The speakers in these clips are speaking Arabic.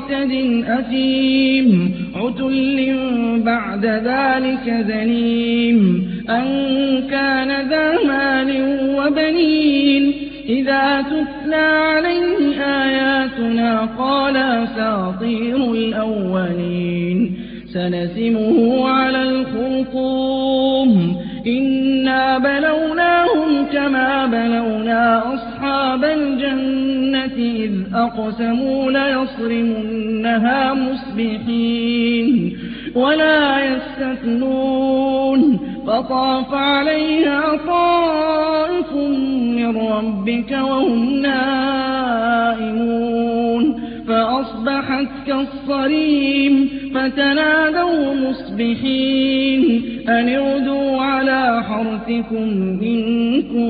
معتد أثيم عتل بعد ذلك ذليم. أن كان ذا مال وبنين إذا تتلى عليه آياتنا قال أساطير الأولين. سنسمه على الخرطوم. إنا بلوناهم كما بلونا أصحاب الجنة إذ أقسموا ليصرمنها مصبحين ولا يستثنون فطاف عليها طائف من ربك وهم نائمون فأصبحت كالصريم فتنادوا مصبحين أن اغدوا على حرثكم إن كنتم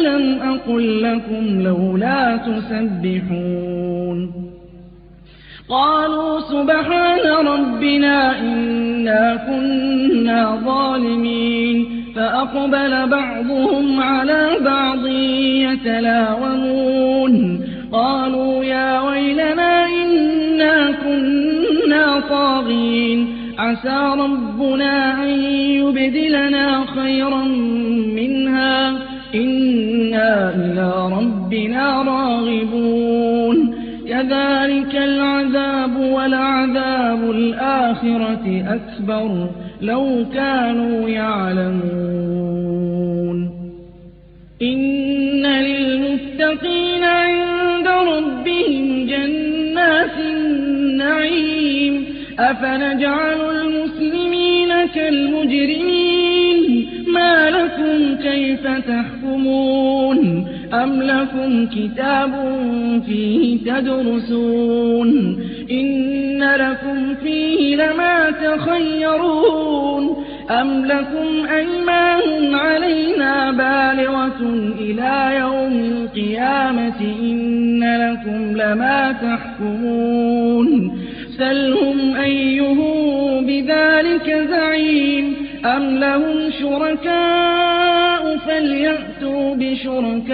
ألم أقل لكم لولا تسبحون قالوا سبحان ربنا إنا كنا ظالمين فأقبل بعضهم على بعض يتلاومون قالوا يا ويلنا إنا كنا طاغين عسى ربنا أن يبدلنا خيرا منها إنا إلى ربنا راغبون كذلك العذاب ولعذاب الآخرة أكبر لو كانوا يعلمون إن للمتقين عند ربهم جنات النعيم أفنجعل المسلمين كالمجرمين ما لكم كيف تحكمون؟ أم لكم كتاب فيه تدرسون؟ إن لكم فيه لما تخيرون؟ أم لكم أيمان علينا بالغة إلى يوم القيامة؟ إن لكم لما تحكمون؟ سلهم أيهم بذلك زعيم أم لهم شركاء فليأتوا بشركائهم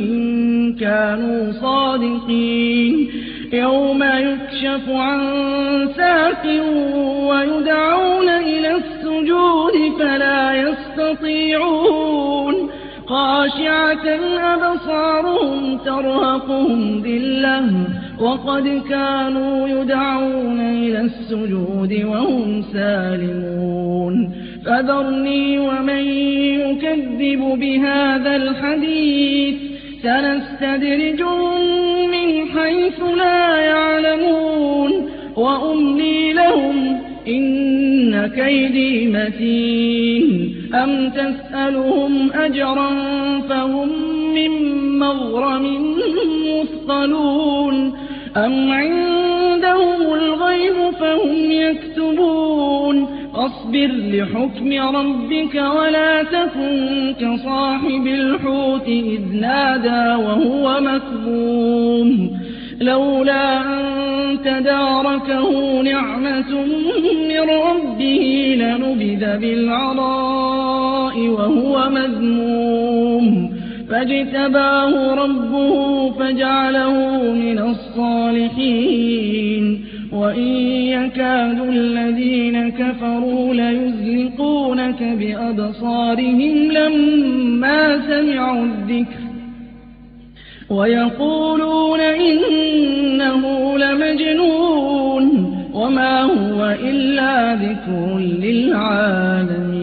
إن كانوا صادقين يوم يكشف عن ساق ويدعون إلى السجود فلا يستطيعون خاشعة أبصارهم ترهقهم ذلة وقد كانوا يدعون إلى السجود وهم سالمون. فذرني ومن يكذب بهذا الحديث. سنستدرجهم من حيث لا يعلمون. وأملي لهم إن كيدي متين. أم تسألهم أجرا فهم من مغرم مثقلون. أم عندهم الغيب فهم يكتبون. فاصبر لحكم ربك ولا تكن كصاحب الحوت إذ نادى وهو مكظوم. لولا أن تداركه نعمة من ربه لنبذ بالعراء وهو مذموم. فاجتباه ربه فجعله من الصالحين. وإن يكاد الذين كفروا ليزلقونك بأبصارهم لما سمعوا الذكر. ويقولون إنه لمجنون وما هو إلا ذكر للعالمين.